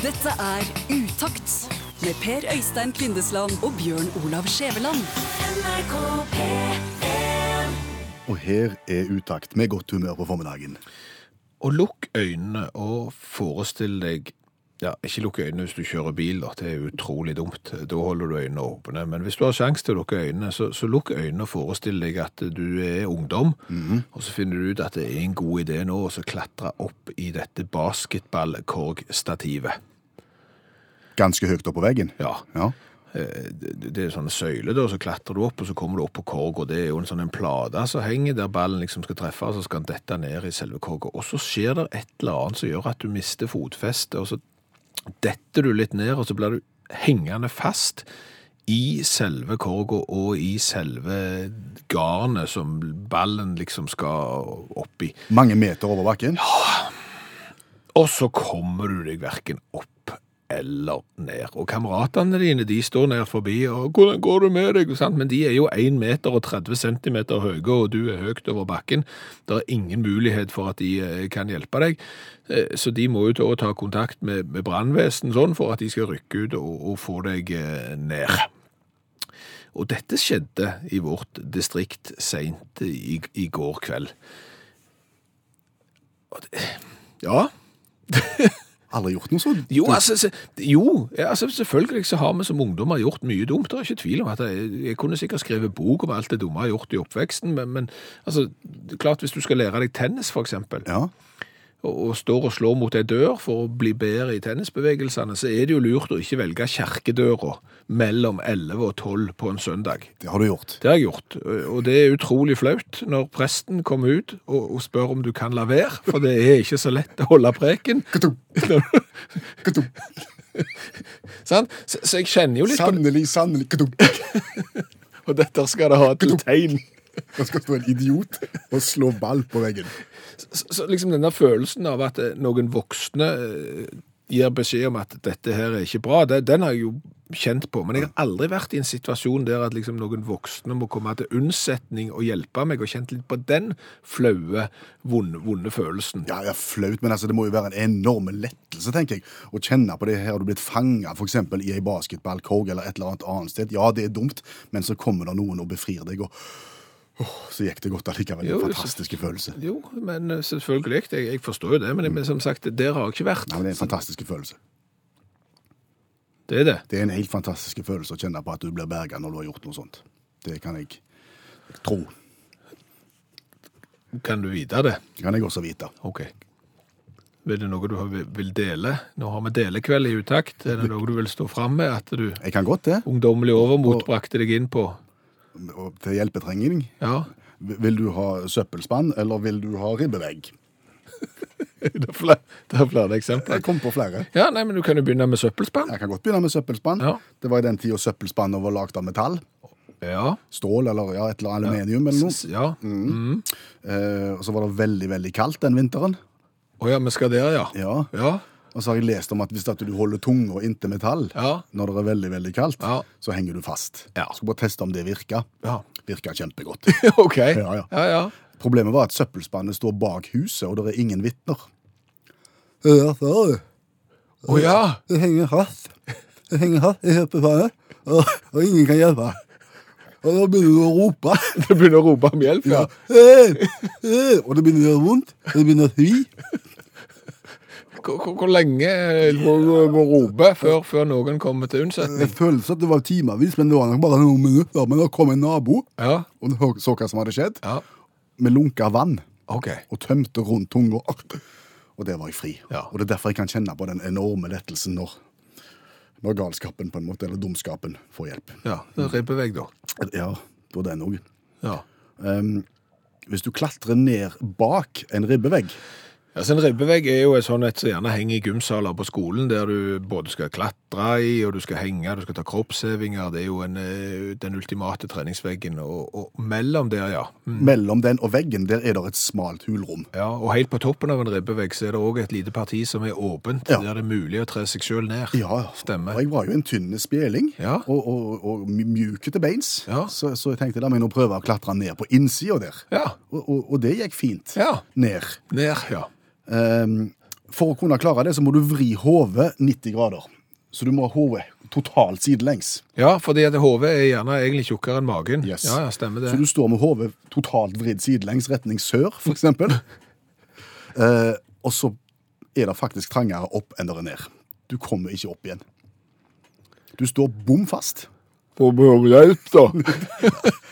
Dette er Utakt med Per Øystein Kvindesland og Bjørn Olav Skjæveland. Og her er utakt med godt humør på formiddagen. Og lukk øynene og forestill deg ja, Ikke lukk øynene hvis du kjører bil, da. det er utrolig dumt. Da holder du øynene åpne. Men hvis du har sjanse til å lukke øynene, så, så lukk øynene og forestill deg at du er ungdom. Og så finner du ut at det er en god idé nå å så klatre opp i dette basketballkorgstativet. Ganske høyt opp på veggen. Ja. Ja. Eh, Det det er sånne søyler, da, så klatrer du opp, og så kommer du opp på korg, og det er jo en sånn en plate som henger der ballen liksom skal treffe, og så skal den dette ned i selve korga. Og så skjer det et eller annet som gjør at du mister fotfestet, og så detter du litt ned, og så blir du hengende fast i selve korga og i selve garnet som ballen liksom skal opp i. Mange meter over bakken. Ja. Og så kommer du deg verken opp eller ned. Og kameratene dine de står ned forbi, og 'hvordan går det med deg?' Men de er jo 1 meter og 30 centimeter høye, og du er høyt over bakken. Det er ingen mulighet for at de eh, kan hjelpe deg. Eh, Så de må jo ta kontakt med, med sånn for at de skal rykke ut og, og få deg eh, ned. Og dette skjedde i vårt distrikt sent i, i går kveld. Og det, ja, Aldri gjort noe sånt. jo, altså, jo altså, selvfølgelig så har vi som ungdommer gjort mye dumt. Det er ikke tvil om at jeg, jeg kunne sikkert skrevet bok om alt det dumme jeg har gjort i oppveksten, men, men altså, klart hvis du skal lære deg tennis for eksempel, Ja. Og, står og slår mot ei dør for å bli bedre i tennisbevegelsene, så er det jo lurt å ikke velge kjerkedøra mellom 11 og 12 på en søndag. Det har du gjort. Det har jeg gjort, og det er utrolig flaut når presten kommer ut og, og spør om du kan la være, for det er ikke så lett å holde preken. Katum. Så, så jeg kjenner jo litt. Sannelig, sannelig. Og dette skal det ha til tegn. Det skal stå en idiot og slå ball på veggen. Så, så liksom denne følelsen av at eh, noen voksne eh, gir beskjed om at dette her er ikke bra, det, den har jeg jo kjent på. Men jeg har aldri vært i en situasjon der at liksom noen voksne må komme til unnsetning og hjelpe meg, og kjent litt på den flaue, vonde, vonde følelsen. Ja, ja, flaut, men altså, det må jo være en enorm lettelse, tenker jeg. Å kjenne på det her, har du blitt fanga f.eks. i ei basketballkorg eller et eller annet annet sted. Ja, det er dumt, men så kommer det noen og befrir deg, og åh, så gikk det godt allikevel. Jo, En fantastisk følelse. Jo, men eh, selvfølgelig, jeg, jeg forstår jo det, men, men som sagt, der har jeg ikke vært. Nei, men det er en fantastisk følelse. Det er det. Det er en helt fantastisk følelse å kjenne på at du blir berga når du har gjort noe sånt. Det kan jeg tro. Kan du vite det? Det kan jeg også vite. Ok. Er det noe du vil dele? Nå har vi delekveld i utakt. Er det noe du vil stå fram med? At du Jeg kan godt det. ungdommelig overmot brakte deg inn på? Til hjelpetrenging. Ja. Vil du ha søppelspann, eller vil du ha ribbevegg? Det er flere, det er flere eksempler. Jeg kom på flere. Ja, nei, men du kan jo begynne med søppelspann. Jeg kan godt begynne med søppelspann. Ja. Det var i den tida søppelspannet var lagd av metall. Ja. Stål eller ja, et eller annet aluminium eller noe. Ja. Mm. Eh, og så var det veldig, veldig kaldt den vinteren. Å ja, vi skal der, ja. Ja. Ja. Og så har jeg lest om at hvis at du holder tunga inntil metall Ja. når det er veldig, veldig kaldt, Ja. så henger du fast. Ja. Skal bare teste om det virker. Ja. Virker kjempegodt. OK. Ja, ja. ja, ja. Problemet var at søppelspannet står bak huset, og det er ingen vitner. Ja, ser du. Å ja. Det henger fast. Det henger fast i søppelspannet, og, og ingen kan hjelpe. Og da begynner du å rope. Du begynner å rope om hjelp, ja. Eh, eh, Og det begynner å gjøre vondt. og Det begynner å svi. Hvor, lenge må du rope før, før noen kommer til unnsetning? Det føles at det var timevis, men det var nok bare noen minutter. Men da kom en nabo Ja. og så hva som hadde skjedd, Ja. med lunka vann okay. og tømte rundt tunga. Og der var jeg fri. Ja. Og det er derfor jeg kan kjenne på den enorme lettelsen når, når galskapen, på en måte, eller dumskapen, får hjelp. Ja, det er ribbevegg, da. Ja, på den òg. Ja. Um, hvis du klatrer ned bak en ribbevegg Altså En ribbevegg er jo et sånt et som gjerne henger i gymsaler på skolen, der du både skal klatre i, og du skal henge, du skal ta kroppshevinger. Det er jo en, eh, den ultimate treningsveggen. Og, og mellom der, ja. Mm. Mellom den og veggen der er det et smalt hulrom. ja. Og helt på toppen av en ribbevegg så er det òg et lite parti som er åpent, Ja. der det er mulig å tre seg sjøl ned. Ja, Stemmer. og jeg var jo en tynn spjeling, Ja. og, og, og mjuk til beins. Ja. Så, så jeg tenkte la meg nå prøve å klatre ned på innsida der. Ja. Og, og det gikk fint. Ja. Ned. Ned, ja. Um, For å kunne klare det, så må du vri hodet 90 grader. Så du må ha hodet totalt sidelengs. Ja, fordi at hodet er gjerne egentlig tjukkere enn magen. Yes. Ja, ja, stemmer det. Så du står med hodet totalt vridd sidelengs, retning sør, eksempel. eh, og så er det faktisk trangere opp enn det er ned. Du kommer ikke opp igjen. Du står bom fast. Vi om hjelp, da?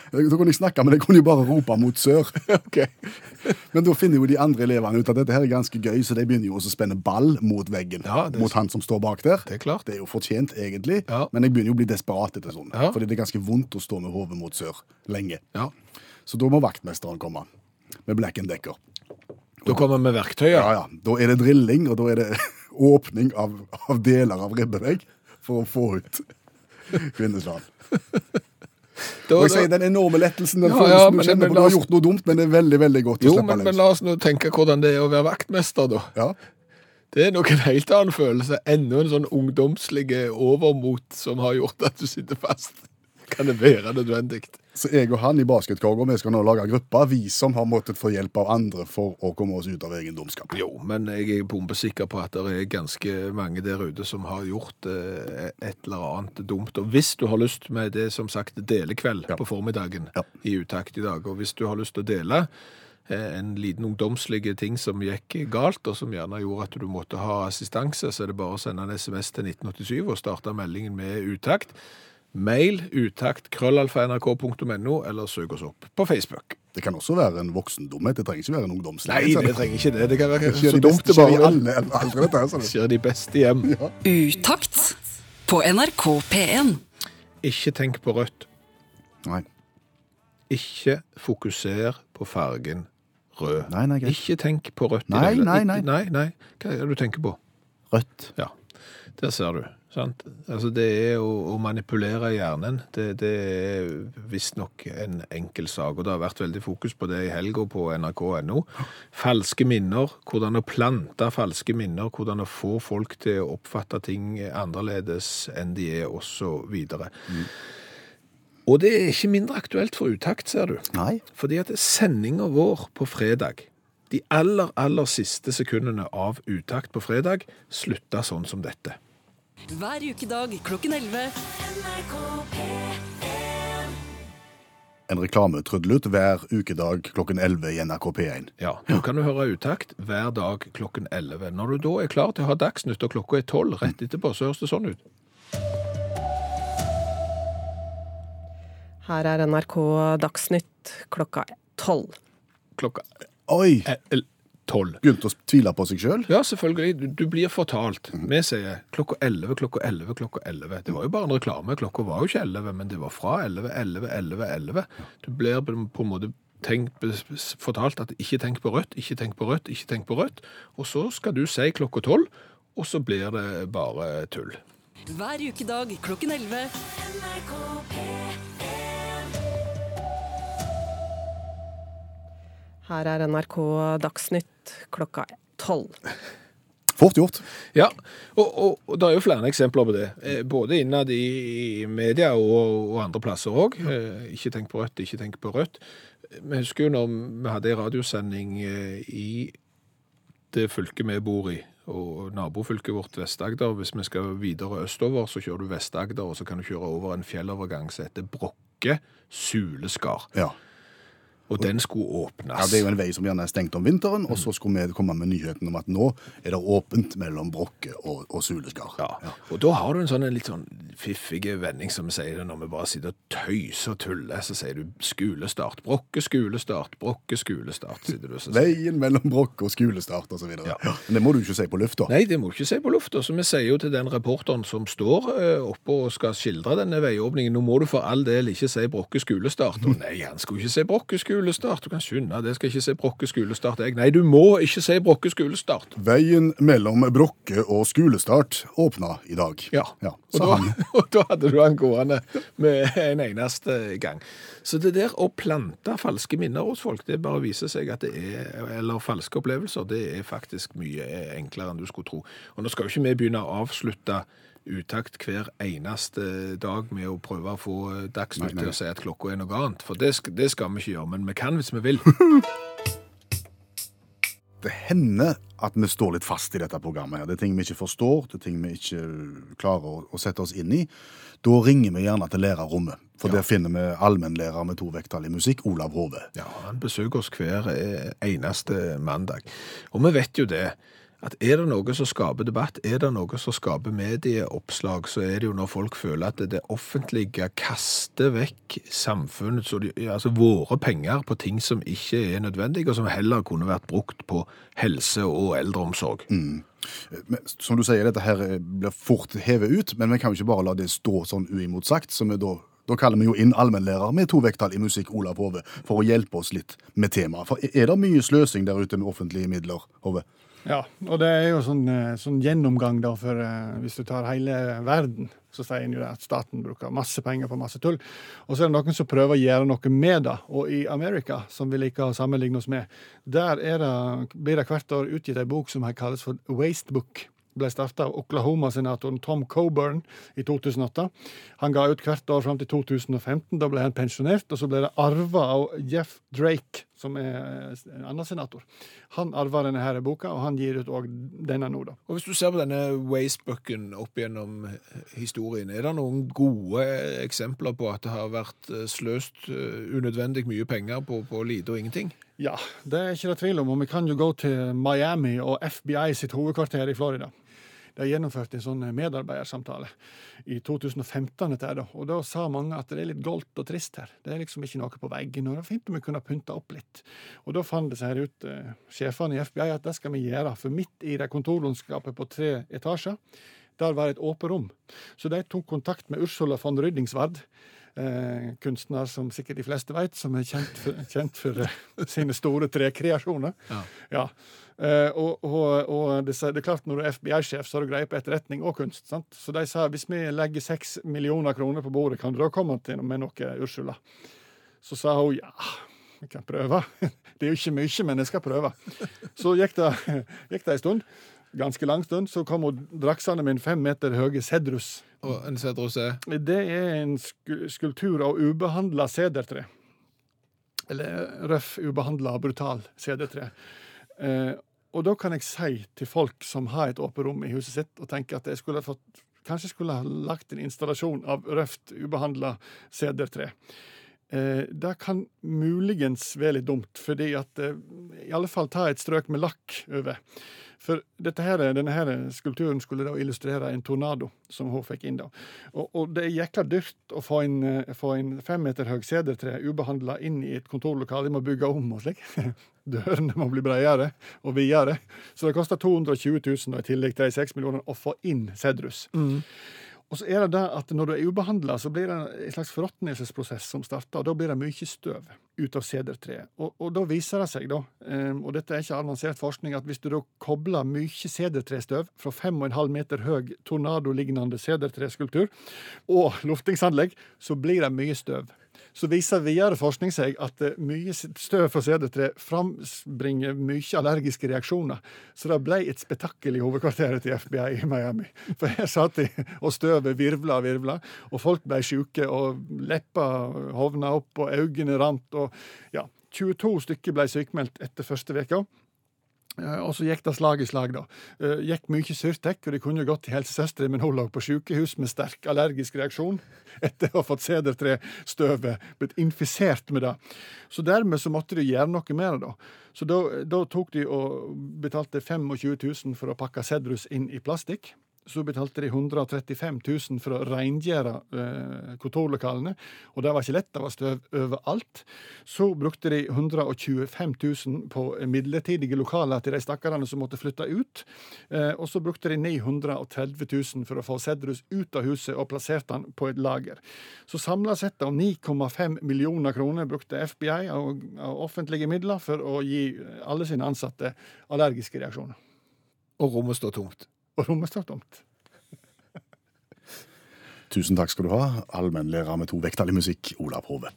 Da kunne jeg snakke, men jeg kunne jo bare rope mot sør. Okay. Men da finner jo de andre elevene ut at dette her er ganske gøy, så de begynner jo også å spenne ball mot veggen. Ja, er- mot han som står bak der. Det er klart. Det er jo fortjent, egentlig, Ja. men jeg begynner jo å bli desperat etter sånn. Ja. Fordi det er ganske vondt å stå med hodet mot sør lenge. Ja. Så da må vaktmesteren komme med Black Decker. Da kommer vi med verktøyet. Ja, ja. Da er det drilling, og da er det åpning av, av deler av ribbevegg for å få ut kvinneslag. Da- Og jeg sier den enorme lettelsen, den Ja, ja, men- kjenner men på du har gjort noe dumt, men det er veldig, veldig godt å Jo, slippe men, men la oss nå tenke hvordan det er å være vaktmester, da. Ja. Det er nok en helt annen følelse. Enda en sånn ungdomslig overmot som har gjort at du sitter fast. Kan det være nødvendig? Så jeg og han i basketkorga, vi skal nå lage gruppe, vi som har måttet få hjelp av andre for å komme oss ut av egen dumskap. Jo, men jeg er bombesikker på at det er ganske mange der ute som har gjort eh, et eller annet dumt. Og hvis du har lyst med det, som sagt, delekveld Ja. på formiddagen Ja. i utakt i dag, og hvis du har lyst til å dele eh, en liten ungdomslig ting som gikk galt, og som gjerne gjorde at du måtte ha assistanse, så er det bare å sende en SMS til 1987 og starte meldingen med utakt. Mail utakt krøllalfa.nrk.no eller søk oss opp på Facebook. Det kan også være en voksendomhet det trenger ikke være en ungdomslig. Nei, det trenger ikke det. Det kan være så i dumt det bare sånn. skjer de beste hjem. Utakt på NRK P1. Ikke tenk på rødt. Nei. Ikke fokuser på fargen rød. Nei, nei, greit. Ikke tenk på rødt. Nei, nei, nei. nei, nei. Hva er det du tenker på? Rødt. Ja, der ser du. Sant? Altså, det er å, å manipulere hjernen. Det, det er visstnok en enkel sak, og det har vært veldig fokus på det i helga på nrk.no. Falske minner, hvordan å plante falske minner, hvordan å få folk til å oppfatte ting annerledes enn de er, så videre. Og det er ikke mindre aktuelt for utakt, ser du. Nei. Fordi at sendinga vår på fredag, de aller, aller siste sekundene av utakt på fredag, slutta sånn som dette. Hver ukedag klokken 11. NRK P1. En reklame trudelutt hver ukedag klokken 11 i NRK P1. Ja, Nå kan du høre utakt hver dag klokken 11. Når du da er klar til å ha Dagsnytt og klokka er 12 rett etterpå, så høres det sånn ut. Her er NRK Dagsnytt klokka tolv. Klokka Oi! er 12. Begynte å tvile på seg sjøl. Ja, selvfølgelig. Du, du blir fortalt. Vi sier klokka 11, klokka 11, klokka 11. Det var jo bare en reklame. Klokka var jo ikke 11, men det var fra 11, 11, 11, 11. Du blir på en måte tenkt, fortalt at ikke tenk på rødt, ikke tenk på rødt, ikke tenk på rødt. Og så skal du si klokka 12, og så blir det bare tull. Hver ukedag klokken 11. Her er NRK Dagsnytt klokka tolv. Fort gjort. Ja, og, og, og det er jo flere eksempler på det. Eh, Både innad i, media og, og andre plasser òg. Eh, ikke tenk på rødt, ikke tenk på rødt. Vi husker jo når vi hadde en radiosending eh, i det fylket vi bor i, og nabofylket vårt Vest-Agder. Hvis vi skal videre østover, så kjører du Vest-Agder, og så kan du kjøre over en fjellovergang som heter Brokke Suleskar. Ja. Og den skulle åpnes. ja. Det er jo en vei som gjerne er stengt om vinteren, og så skulle vi komme med nyheten om at nå er det åpent mellom Brokke og, og Suleskar. Ja. Og da har du en sånn en litt sånn fiffig vending, som vi sier det når vi bare sitter og tøyser og tuller. Så sier du skolestart. Brokke skolestart. Brokke skolestart, sitter du og. Veien mellom Brokke og skolestart osv. Ja. Men det må du ikke si på lufta. Nei, det må du ikke si på lufta. Så vi sier jo til den reporteren som står eh, oppe og skal skildre denne veiåpningen, nå må du for all del ikke si Brokke skolestart. Og nei, han skulle ikke si Brokke skolestart. Du kan skynde, det skal ikke se Brokke skolestart. Jeg, nei, du må ikke se Brokke skolestart. Veien mellom Brokke og skolestart åpna i dag. Ja, ja. og, da, og da hadde du han gående med en eneste gang. Så det der å plante falske minner hos folk, det bare viser seg at det er, eller falske opplevelser, det er faktisk mye enklere enn du skulle tro. Og nå skal jo ikke vi begynne å avslutte utakt hver eneste dag med å prøve å få Dagsnytt til å si at klokka er noe annet, for det, det skal vi ikke gjøre, men vi kan hvis vi vil. det hender at vi står litt fast i dette programmet. her. Det er ting vi ikke forstår, det er ting vi ikke klarer å, å sette oss inn i. Da ringer vi gjerne til lærerrommet, for der finner vi allmennlærer med to vekttall i musikk, Olav Hove. Ja, han besøker oss hver eh, eneste mandag. Og vi vet jo det, at er det noe som skaper debatt, er det noe som skaper medieoppslag, så er det jo når folk føler at det offentlige kaster vekk samfunnets, altså våre penger på ting som ikke er nødvendige, og som heller kunne vært brukt på helse og eldreomsorg. Men, som du sier, dette her eh, blir fort hevet ut, men vi kan jo ikke bare la det stå sånn uimotsagt. som vi da, da kaller vi jo inn allmennlærer med to vekttall i musikk, Olav Hove, for å hjelpe oss litt med temaet. For er det mye sløsing der ute med offentlige midler, Hove? Ja, og det er jo sånn, eh, sånn gjennomgang da, for eh, hvis du tar hele verden, så sier en jo at staten bruker masse penger på masse tull. Og så er det noen som prøver å gjøre noe med det. Og i Amerika, som vi liker å sammenligne oss med, der er det, blir det hvert år utgitt ei bok som kalles for Waste Book. Ble starta av Oklahoma-senatoren Tom Coburn i 2008. Han ga ut hvert år fram til 2015. Da ble han pensjonert, og så ble det arva av Jeff Drake, som er en annen senator. Han arva denne her boka, og han gir ut òg denne nå, da. Og hvis du ser på denne Wastebooken opp gjennom historien, er det noen gode eksempler på at det har vært eh, sløst eh, unødvendig mye penger på, på lite og ingenting? Ja, det er ikke det tvil om. Og vi kan jo gå til Miami og FBI sitt hovedkvarter i Florida. De gjennomført en sånn medarbeidersamtale i 2015. Dette, her. Og da sa mange at det er litt goldt og trist her. Det er liksom ikke noe på veggen. Og det er fint om vi kunne pynta opp litt. Og da fant det seg her ut, eh, sjefene i FBI, at det skal vi gjøre. For midt i det kontorlandskapet på tre etasjer, der var et åpent rom. Så de tok kontakt med Ursula von Ryddingsvard. Eh, kunstner som sikkert de fleste vet, som er kjent for, kjent for eh, sine store trekreasjoner. Ja. Ja. Eh, og og, og det, det er klart når du er FBI-sjef, så har du greie på etterretning og kunst. sant? Så de sa hvis vi legger seks millioner kroner på bordet, kan du da komme til med noe, Ursula? Så sa hun ja, vi kan prøve. Det er jo ikke mye, men jeg skal prøve. Så gikk det, gikk det en stund, ganske lang stund, så kom hun draksende med fem meter høye Cedrus. Og en Cedros er Det er en sku- skulptur av ubehandla sedertre. Eller røff, ubehandla, brutal sedertre. Eh, og da kan jeg si til folk som har et åpent rom i huset sitt, og tenker at jeg skulle fått Kanskje skulle ha lagt en installasjon av røft, ubehandla sedertre. Det kan muligens være litt dumt, fordi at eh, i alle fall ta et strøk med lakk over. For dette her, denne her skulpturen skulle da illustrere en tornado som hun fikk inn. da. Og, og det er jækla dyrt å få en, eh, få en fem meter høy sedertre ubehandla inn i et kontorlokale. De må bygge om og slik. Dørene må bli bredere og videre. Så det koster 220 000 da, i tillegg til de 6 millionene å få inn Cedrus. Og så er det det at når du er ubehandla, så blir det en slags forråtnelsesprosess som starter, og da blir det mye støv ut av sedertreet. Og, og da viser det seg, da, um, og dette er ikke avansert forskning, at hvis du da kobler mye sedertrestøv fra 5,5 meter høy tornadolignende sedertreskulptur og luftingsanlegg, så blir det mye støv. Så viser videre forskning seg at eh, mye støv fra CD3 frambringer mye allergiske reaksjoner. Så det ble et spetakkel i hovedkvarteret til FBI i Miami. For her satt de, og støvet virvla og virvla, og folk ble sjuke, og leppa hovna opp, og øynene rant, og ja. 22 stykker ble sykemeldt etter første veka. Eh, Og så gikk det slag i slag, da. Eh, Gikk mye Syrtek, og de kunne jo gått til helsesøstre, men hun lå på sykehus med sterk allergisk reaksjon etter å ha fått sedertrestøvet, blitt infisert med det. Så dermed så måtte de gjøre noe det, da. Så da, da tok de og betalte 25 000 for å pakke sedrus inn i plastikk. Så betalte de 135 000 for å rengjøre eh, kontorlokalene. Og det var ikke lett, det var støv overalt. Så brukte de 125 000 på midlertidige lokaler til de stakkarene som måtte flytte ut. Eh, og så brukte de 930 000 for å få Sedrus ut av huset og plasserte han på et lager. Så samla sett av 9,5 millioner kroner brukte FBI av, offentlige midler for å gi alle sine ansatte allergiske reaksjoner. Og rommet står tomt. Og rommet står tomt. Tusen takk skal du ha, allmennlærer med to vekttall i musikk, Olav Hove.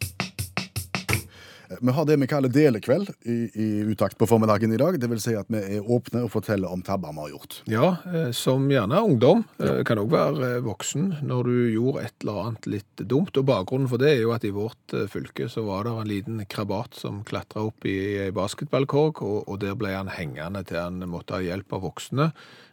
Vi har det vi kaller delekveld i, i utakt på formiddagen i dag. Det vil si at vi er åpne og forteller om tabber vi har gjort. Ja, eh, som gjerne ungdom, Ja. kan òg være eh, voksen, når du gjorde et eller annet litt dumt. Og bakgrunnen for det er jo at i vårt eh, fylke så var det en liten krabat som klatra opp i ei basketballkorg, og, og der ble han hengende til han måtte ha hjelp av voksne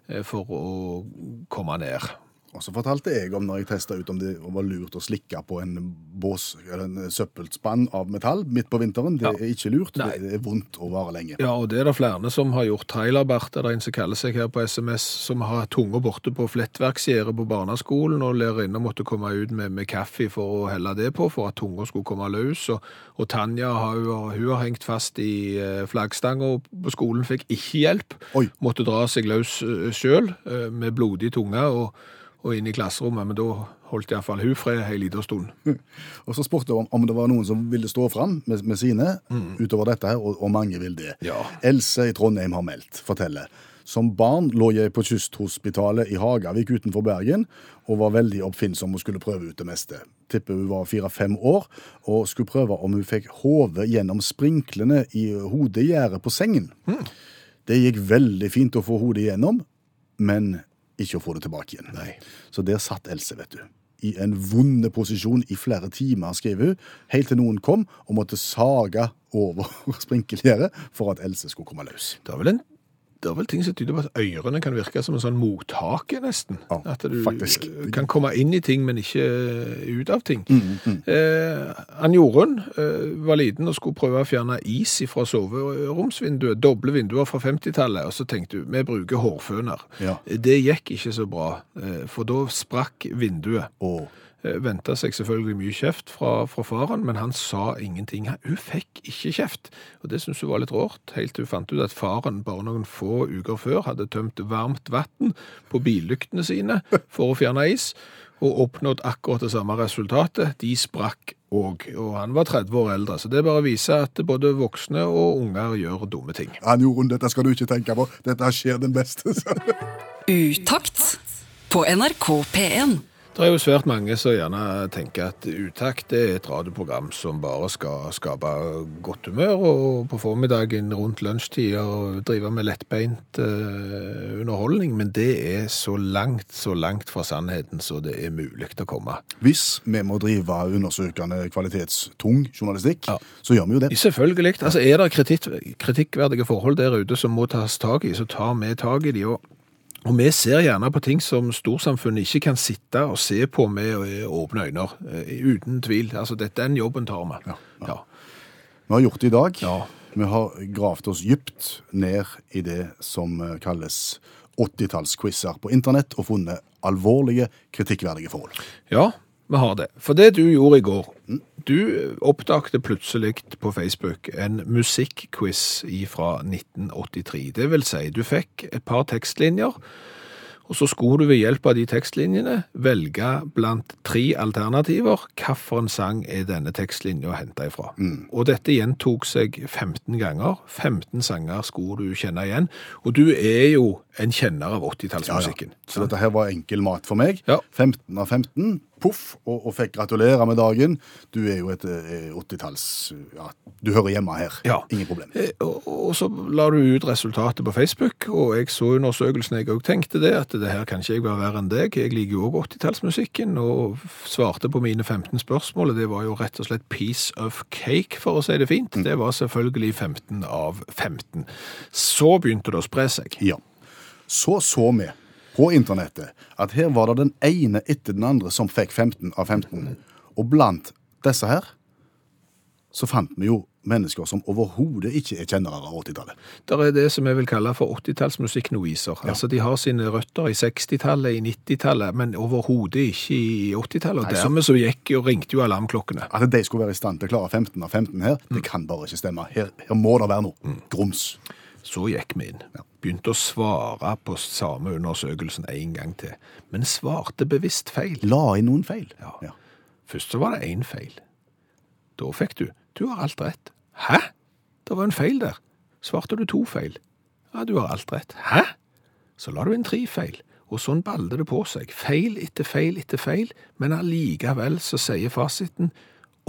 eh, for å komme ned. Og så fortalte jeg om når jeg testa ut om det var lurt å slikke på en bås, eller en søppelspann av metall midt på vinteren. Det Ja. er ikke lurt. Nei. Det er vondt å vare lenge. Ja, og det er det flere som har gjort. Trailerbart er det en som kaller seg her på SMS, som har tunga borte på flettverksgjerdet på barneskolen, og lærerinna måtte komme ut med, med kaffe for å helle det på, for at tunga skulle komme løs. Og, og Tanja har, hun har hengt fast i eh, flaggstanga på skolen, fikk ikke hjelp. Oi. Måtte dra seg løs sjøl med blodig tunge og, og inn i klasserommet, men da holdt iallfall hun fred en liten stund. Og så spurte hun om, om det var noen som ville stå fram med, med sine utover dette her, og, og mange vil det. Ja. Else i Trondheim har meldt, forteller. Som barn lå jeg på kysthospitalet i Hagavik utenfor Bergen og var veldig oppfinnsom og skulle prøve ut det meste. Tipper hun var fire-fem år og skulle prøve om hun fikk hodet gjennom sprinklene i hodegjerdet på sengen. Det gikk veldig fint å få hodet igjennom, men ikke å få det tilbake igjen. Så der satt Else, vet du. I en vond posisjon i flere timer, skriver hun, helt til noen kom og måtte sage over sprinkelgjerdet for at Else skulle komme løs. Det er vel en det er vel ting som tyder på at ørene kan virke som en sånn mottake, nesten. Ja, at du faktisk. kan komme inn i ting, men ikke ut av ting. Eh, Ann Jorunn eh, var liten og skulle prøve å fjerne is fra soveromsvinduet. Doble vinduer fra 50-tallet. Og så tenkte hun vi bruker hårføner. Ja. Det gikk ikke så bra, eh, for da sprakk vinduet. Og Venta seg selvfølgelig mye kjeft fra, fra faren, men han sa ingenting. Hun fikk ikke kjeft, og det syntes hun var litt rart, helt til hun fant ut at faren bare noen få uker før hadde tømt varmt vann på billyktene sine for å fjerne is, og oppnådd akkurat det samme resultatet. De sprakk òg, og han var 30 år eldre. Så det bare viser at både voksne og unger gjør dumme ting. Ann Jorunn, dette skal du ikke tenke på. Dette skjer den beste. sa hun. Utakt på NRK P1. Det er jo svært mange som gjerne tenker at Utakt er et radioprogram som bare skal skape godt humør, og på formiddagen rundt lunsjtid og drive med lettbeint uh, underholdning, men det er så langt, så langt fra sannheten så det er mulig å komme. Hvis vi må drive undersøkende kvalitetstung journalistikk, Ja. så gjør vi jo det. Selvfølgelig. Altså, er det kritikk, kritikkverdige forhold der ute som må tas tak i, så tar vi tak i de. Og, og vi ser gjerne på ting som storsamfunnet ikke kan sitte og se på med eh, åpne øyne. eh, Uten tvil. Altså, dette er den jobben tar vi. Ja, ja. Vi har gjort det i dag. Ja. Vi har gravd oss dypt ned i det som eh, kalles 80-tallsquizer på internett, og funnet alvorlige, kritikkverdige forhold. Ja, vi har det. For det du gjorde i går, du oppdagte plutselig på Facebook en musikkquiz fra 1983. Det vil si, du fikk et par tekstlinjer, og så skulle du ved hjelp av de tekstlinjene velge blant tre alternativer hvilken sang er denne tekstlinja henta ifra. Og dette gjentok seg 15 ganger. 15 sanger skulle du kjenne igjen. Og du er jo en kjenner av 80-tallsmusikken. Ja, ja. Så dette her var enkel mat for meg. Ja. 15 av 15, poff, og, og fikk gratulere med dagen. Du er jo et eh, 80-talls ja, Du hører hjemme her. Ja. Ingen problem. Eh, Og, og så la du ut resultatet på Facebook, og jeg så undersøkelsen, jeg òg tenkte det, at det her kan ikke jeg være verre enn deg. Jeg liker jo òg 80-tallsmusikken, og svarte på mine 15 spørsmål, det var jo rett og slett piece of cake, for å si det fint. Det var selvfølgelig 15 av 15. Så begynte det å spre seg. Ja. Så så vi på internettet at her var det den ene etter den andre som fikk 15 av 15. Og blant disse her så fant vi jo mennesker som overhodet ikke er kjennere av 80-tallet. Det er det som jeg vil kalle for 80-tallsmusikknoiser. Altså, de har sine røtter i 60-tallet, i 90-tallet, men overhodet ikke i 80-tallet. Og Nei, så- dermed så gikk jo, ringte jo alarmklokkene. At de skulle være i stand til å klare 15 av 15 her, det kan bare ikke stemme. Her, her må det være noe. Grums. Så gikk vi inn. Begynte å svare på samme undersøkelsen en gang til. Men svarte bevisst feil. La inn noen feil. Ja. Ja. Først så var det én feil. Da fikk du Du har alt rett. Hæ? Det var en feil der. Svarte du to feil. Ja, du har alt rett. Hæ? Så la du inn tre feil. Og sånn ballet det på seg. Feil etter feil etter feil, men allikevel så sier fasiten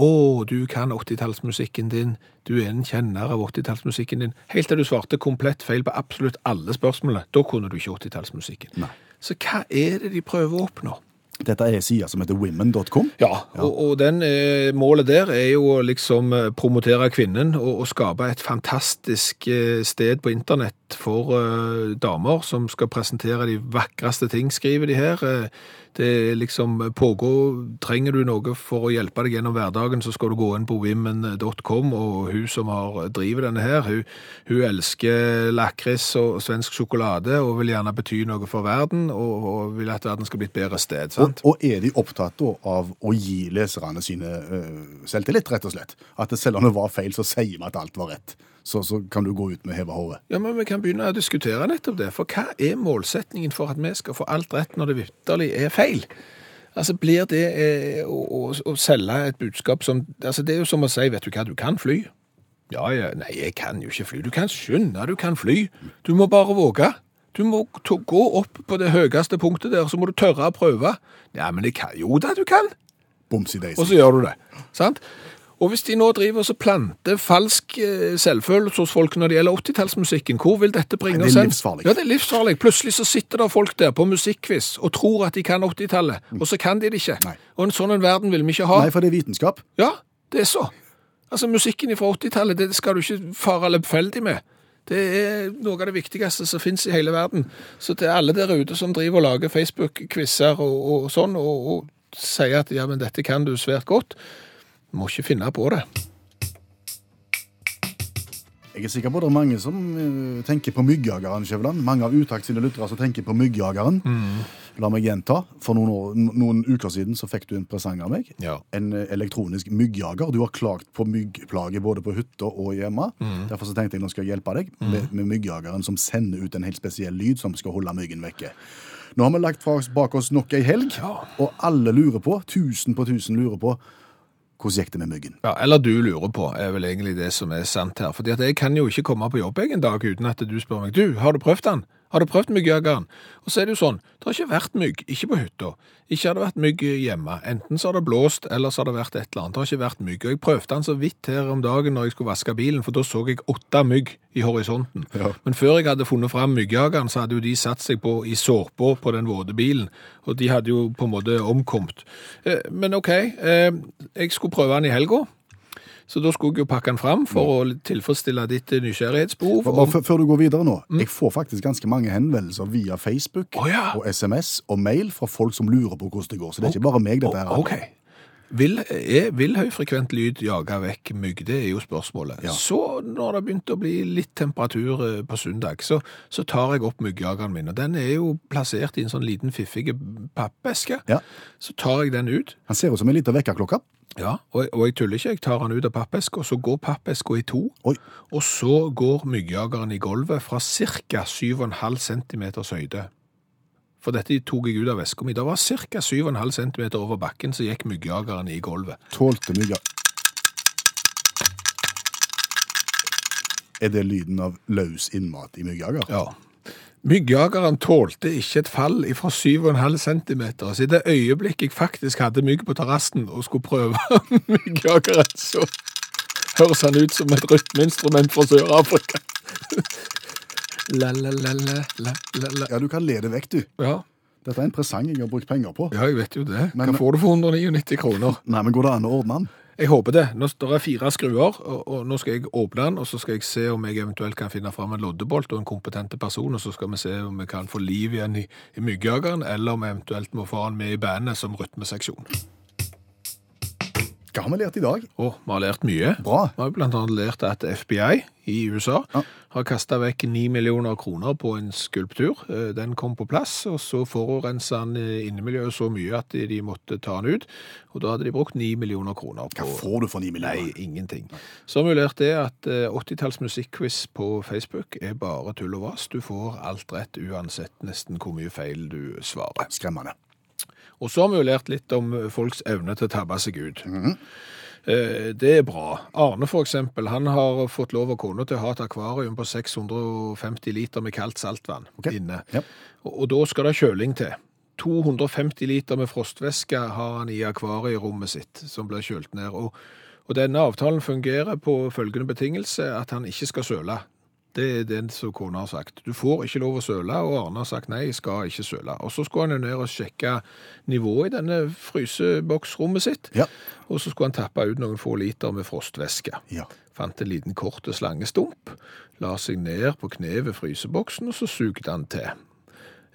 Å, du kan 80-tallsmusikken din, du er en kjenner av 80-tallsmusikken din. Helt til du svarte komplett feil på absolutt alle spørsmålene. Da kunne du ikke 80-tallsmusikken. Så hva er det de prøver å oppnå? Dette er sida som heter women.com. Ja, og, og den eh, målet der er jo å liksom eh, promotere kvinnen og, og skape et fantastisk eh, sted på internett for eh, damer som skal presentere de vakreste ting, skriver de her. Det liksom pågår trenger du noe for å hjelpe deg gjennom hverdagen, så skal du gå inn på women.com, og hun som har driver denne her, hun, hun elsker lakris og svensk sjokolade, og vil gjerne bety noe for verden, og, og vil at verden skal bli et bedre sted, sant? Og, og er de opptatt av å gi leserne sine uh, selvtillit, rett og slett? At selv om det var feil, så sier vi at alt var rett. Så, så kan du gå ut med heva hodet. Ja, men vi kan begynne å diskutere nettopp det. For hva er målsetningen for at vi skal få alt rett når det vitterlig er feil? Altså, blir det eh, å, å, å selge et budskap som Altså, det er jo som å si, vet du hva, du kan fly. Ja, ja, nei, jeg kan jo ikke fly. Du kan skjønne du kan fly. Du må bare våge. Du må gå opp på det høyeste punktet der, så må du tørre å prøve. Ja, men det kan jo da, du kan. Boms i daisy. Og så gjør du det. Sant? Og hvis de nå driver og så planter falsk eh, selvfølelse hos folk når det gjelder 80-tallsmusikken, hvor vil dette bringe Det er livsfarlig. Ja, det er livsfarlig. Plutselig så sitter det folk der på musikkquiz og tror at de kan 80-tallet, og så kan de det ikke. Nei. Og en sånn en verden vil vi ikke ha. Nei, for det er vitenskap. Ja, det er så. Altså, musikken fra 80-tallet, det skal du ikke fare lemfeldig med. Det er noe av det viktigste som finnes i hele verden. Så til alle der ute som driver og lager Facebook-quizer og, og sånn, og, og sier at ja, men dette kan du svært godt, må ikke finne på det. Jeg er sikker på det er mange som eh, tenker på myggjageren, Skjæveland. Mange av Utakt sine lyttere som tenker på myggjageren. La meg gjenta. For noen, år, noen uker siden så fikk du en presang av meg. Ja. En eh, elektronisk myggjager. Du har klagt på myggplager både på hytta og hjemme. Derfor så tenkte jeg nå skal jeg hjelpe deg med, med myggjageren som sender ut en helt spesiell lyd som skal holde myggen vekke. Nå har vi lagt fra oss bak oss nok ei helg, og alle lurer på, tusen på tusen lurer på, hvordan gikk det med myggen? Ja, eller du lurer på, er vel egentlig det som er sant her. Fordi at jeg kan jo ikke komme på jobb en dag uten at du spør meg, du, har du prøvd den? Har du prøvd myggjageren? Og så er det jo sånn, det har ikke vært mygg, ikke på hytta. Ikke har det vært mygg hjemme. Enten så har det blåst, eller så har det vært et eller annet. Det har ikke vært mygg. Og jeg prøvde den så vidt her om dagen når jeg skulle vaske bilen, for da så jeg åtte mygg i horisonten. Ja. Men før jeg hadde funnet fram myggjageren, så hadde jo de satt seg på i såpa på den våte bilen, og de hadde jo på en måte omkommet. Eh, Men ok, eh, jeg skulle prøve den i helga. Så da skulle jeg jo pakke den fram for å tilfredsstille ditt eh, nysgjerrighetsbehov. Og- før- du går videre nå, jeg får faktisk ganske mange henvendelser via Facebook oh, ja. og SMS og mail fra folk som lurer på hvordan det går. Så det er ikke bare meg dette her. Ok. Vil, er, vil høyfrekvent lyd jage vekk mygg? Det er jo spørsmålet. Ja. Så når det begynte å bli litt temperatur eh, på søndag, så, så tar jeg opp myggjageren min. Og den er jo plassert i en sånn liten fiffig pappeske. Ja. Så tar jeg den ut. Han ser ut som en liten vekkerklokke. Ja, og, og jeg tuller ikke. Jeg tar den ut av pappeska, så går pappeska i to. Oi. Og så går myggjageren i gulvet fra ca. 7,5 cm høyde. For dette tok jeg ut av veska mi. Det var ca. 7,5 cm over bakken, så gikk myggjageren i gulvet. Tålte mygga Er det lyden av løs innmat i myggjager? Ja. Myggjageren tålte ikke et fall fra 7,5 cm, så i det øyeblikket jeg faktisk hadde mygg på terrassen og skulle prøve myggjageren, så høres han ut som et rytmeinstrument fra Sør-Afrika. Ja, du kan le det vekk, du. Ja, Dette er en presang jeg har brukt penger på. ja, jeg vet jo det. Men- Hva får du for 199 kroner? Nei, men går det an å ordne den? Jeg håper det. Nå står det fire skruer, og, og nå skal jeg åpne den, og så skal jeg se om jeg eventuelt kan finne fram en loddebolt og en kompetente person, og så skal vi se om vi kan få liv igjen i, i myggjageren, eller om vi eventuelt må få han med i bandet som rytmeseksjon. Hva har vi lært i dag? Oh, vi har lært mye. Bra. Vi har annet lært at FBI i USA Ja. har kastet vekk 9 millioner kroner på en skulptur. Eh, Den kom på plass, og så forurensa den eh, innemiljøet så mye at de- måtte ta den ut. Og da hadde de brukt 9 millioner kroner på... Hva får du for 9 millioner? Nei, ingenting. Så har vi lært det at eh, 80-talls musikkquiz på Facebook er bare tull og vas. Du får alt rett uansett nesten hvor mye feil du svarer. Skremmende. Og så har vi jo lært litt om folks evne til å tabbe seg ut. Eh, Det er bra. Arne for eksempel, han har fått lov av kona til å ha et akvarium på 650 liter med kaldt saltvann okay. inne. Ja. Og, og da skal det kjøling til. 250 liter med frostvæske har han i akvarierommet sitt, som blir kjølt ned. Og, og denne avtalen fungerer på følgende betingelse, at han ikke skal søle. Det er det som kona har sagt. Du får ikke lov å søle, og Arne har sagt nei, jeg skal ikke søle. Og så skulle han jo ned og sjekke nivået i denne fryseboksrommet sitt. Ja. Og så skulle han tappe ut noen få liter med frostvæske. Ja. Fant en liten kort slangestump, la seg ned på kne ved fryseboksen, og så sugde han til.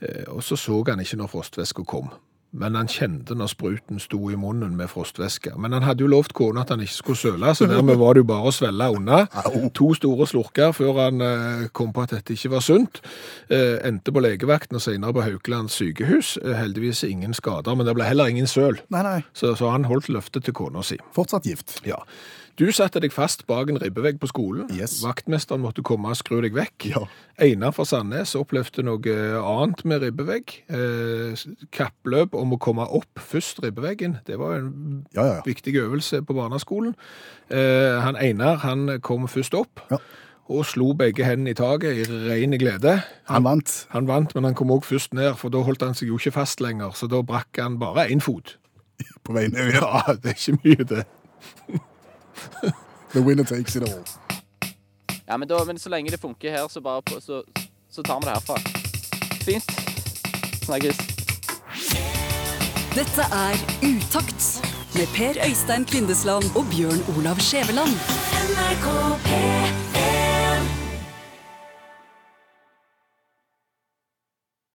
Eh, Og så så han ikke når frostvæska kom. Men han kjente når spruten sto i munnen med frostvæske. Men han hadde jo lovt kona at han ikke skulle søle, så dermed var det jo bare å svelle unna. To store slurker før han eh, kom på at dette ikke var sunt. Eh, endte på legevakten og senere på Haukeland sykehus. Eh, heldigvis ingen skader, men det ble heller ingen søl. Nei, nei. Så, så han holdt løftet til kona si. Fortsatt gift. Ja. Du satte deg fast bak en ribbevegg på skolen. Yes. Vaktmesteren måtte komme og skru deg vekk. Ja. Einar fra Sandnes opplevde noe annet med ribbevegg. Eh, kappløp om å komme opp først ribbeveggen. Det var en Ja, ja, ja. viktig øvelse på barneskolen. Eh, han Einar han kom først opp Ja. og slo begge hendene i taket i ren glede. Han vant. Han vant, men han kom òg først ned, for da holdt han seg jo ikke fast lenger. Så da brakk han bare én fot. På vei ned. Ja, det er ikke mye, det. The winner takes it all. Ja, men, da, men så lenge det funker her, så, bare på, så, så tar vi det herfra. Fint. Snakkes. Dette er Utakt med Per Øystein Kvindesland og Bjørn Olav Skjæveland. NRK P3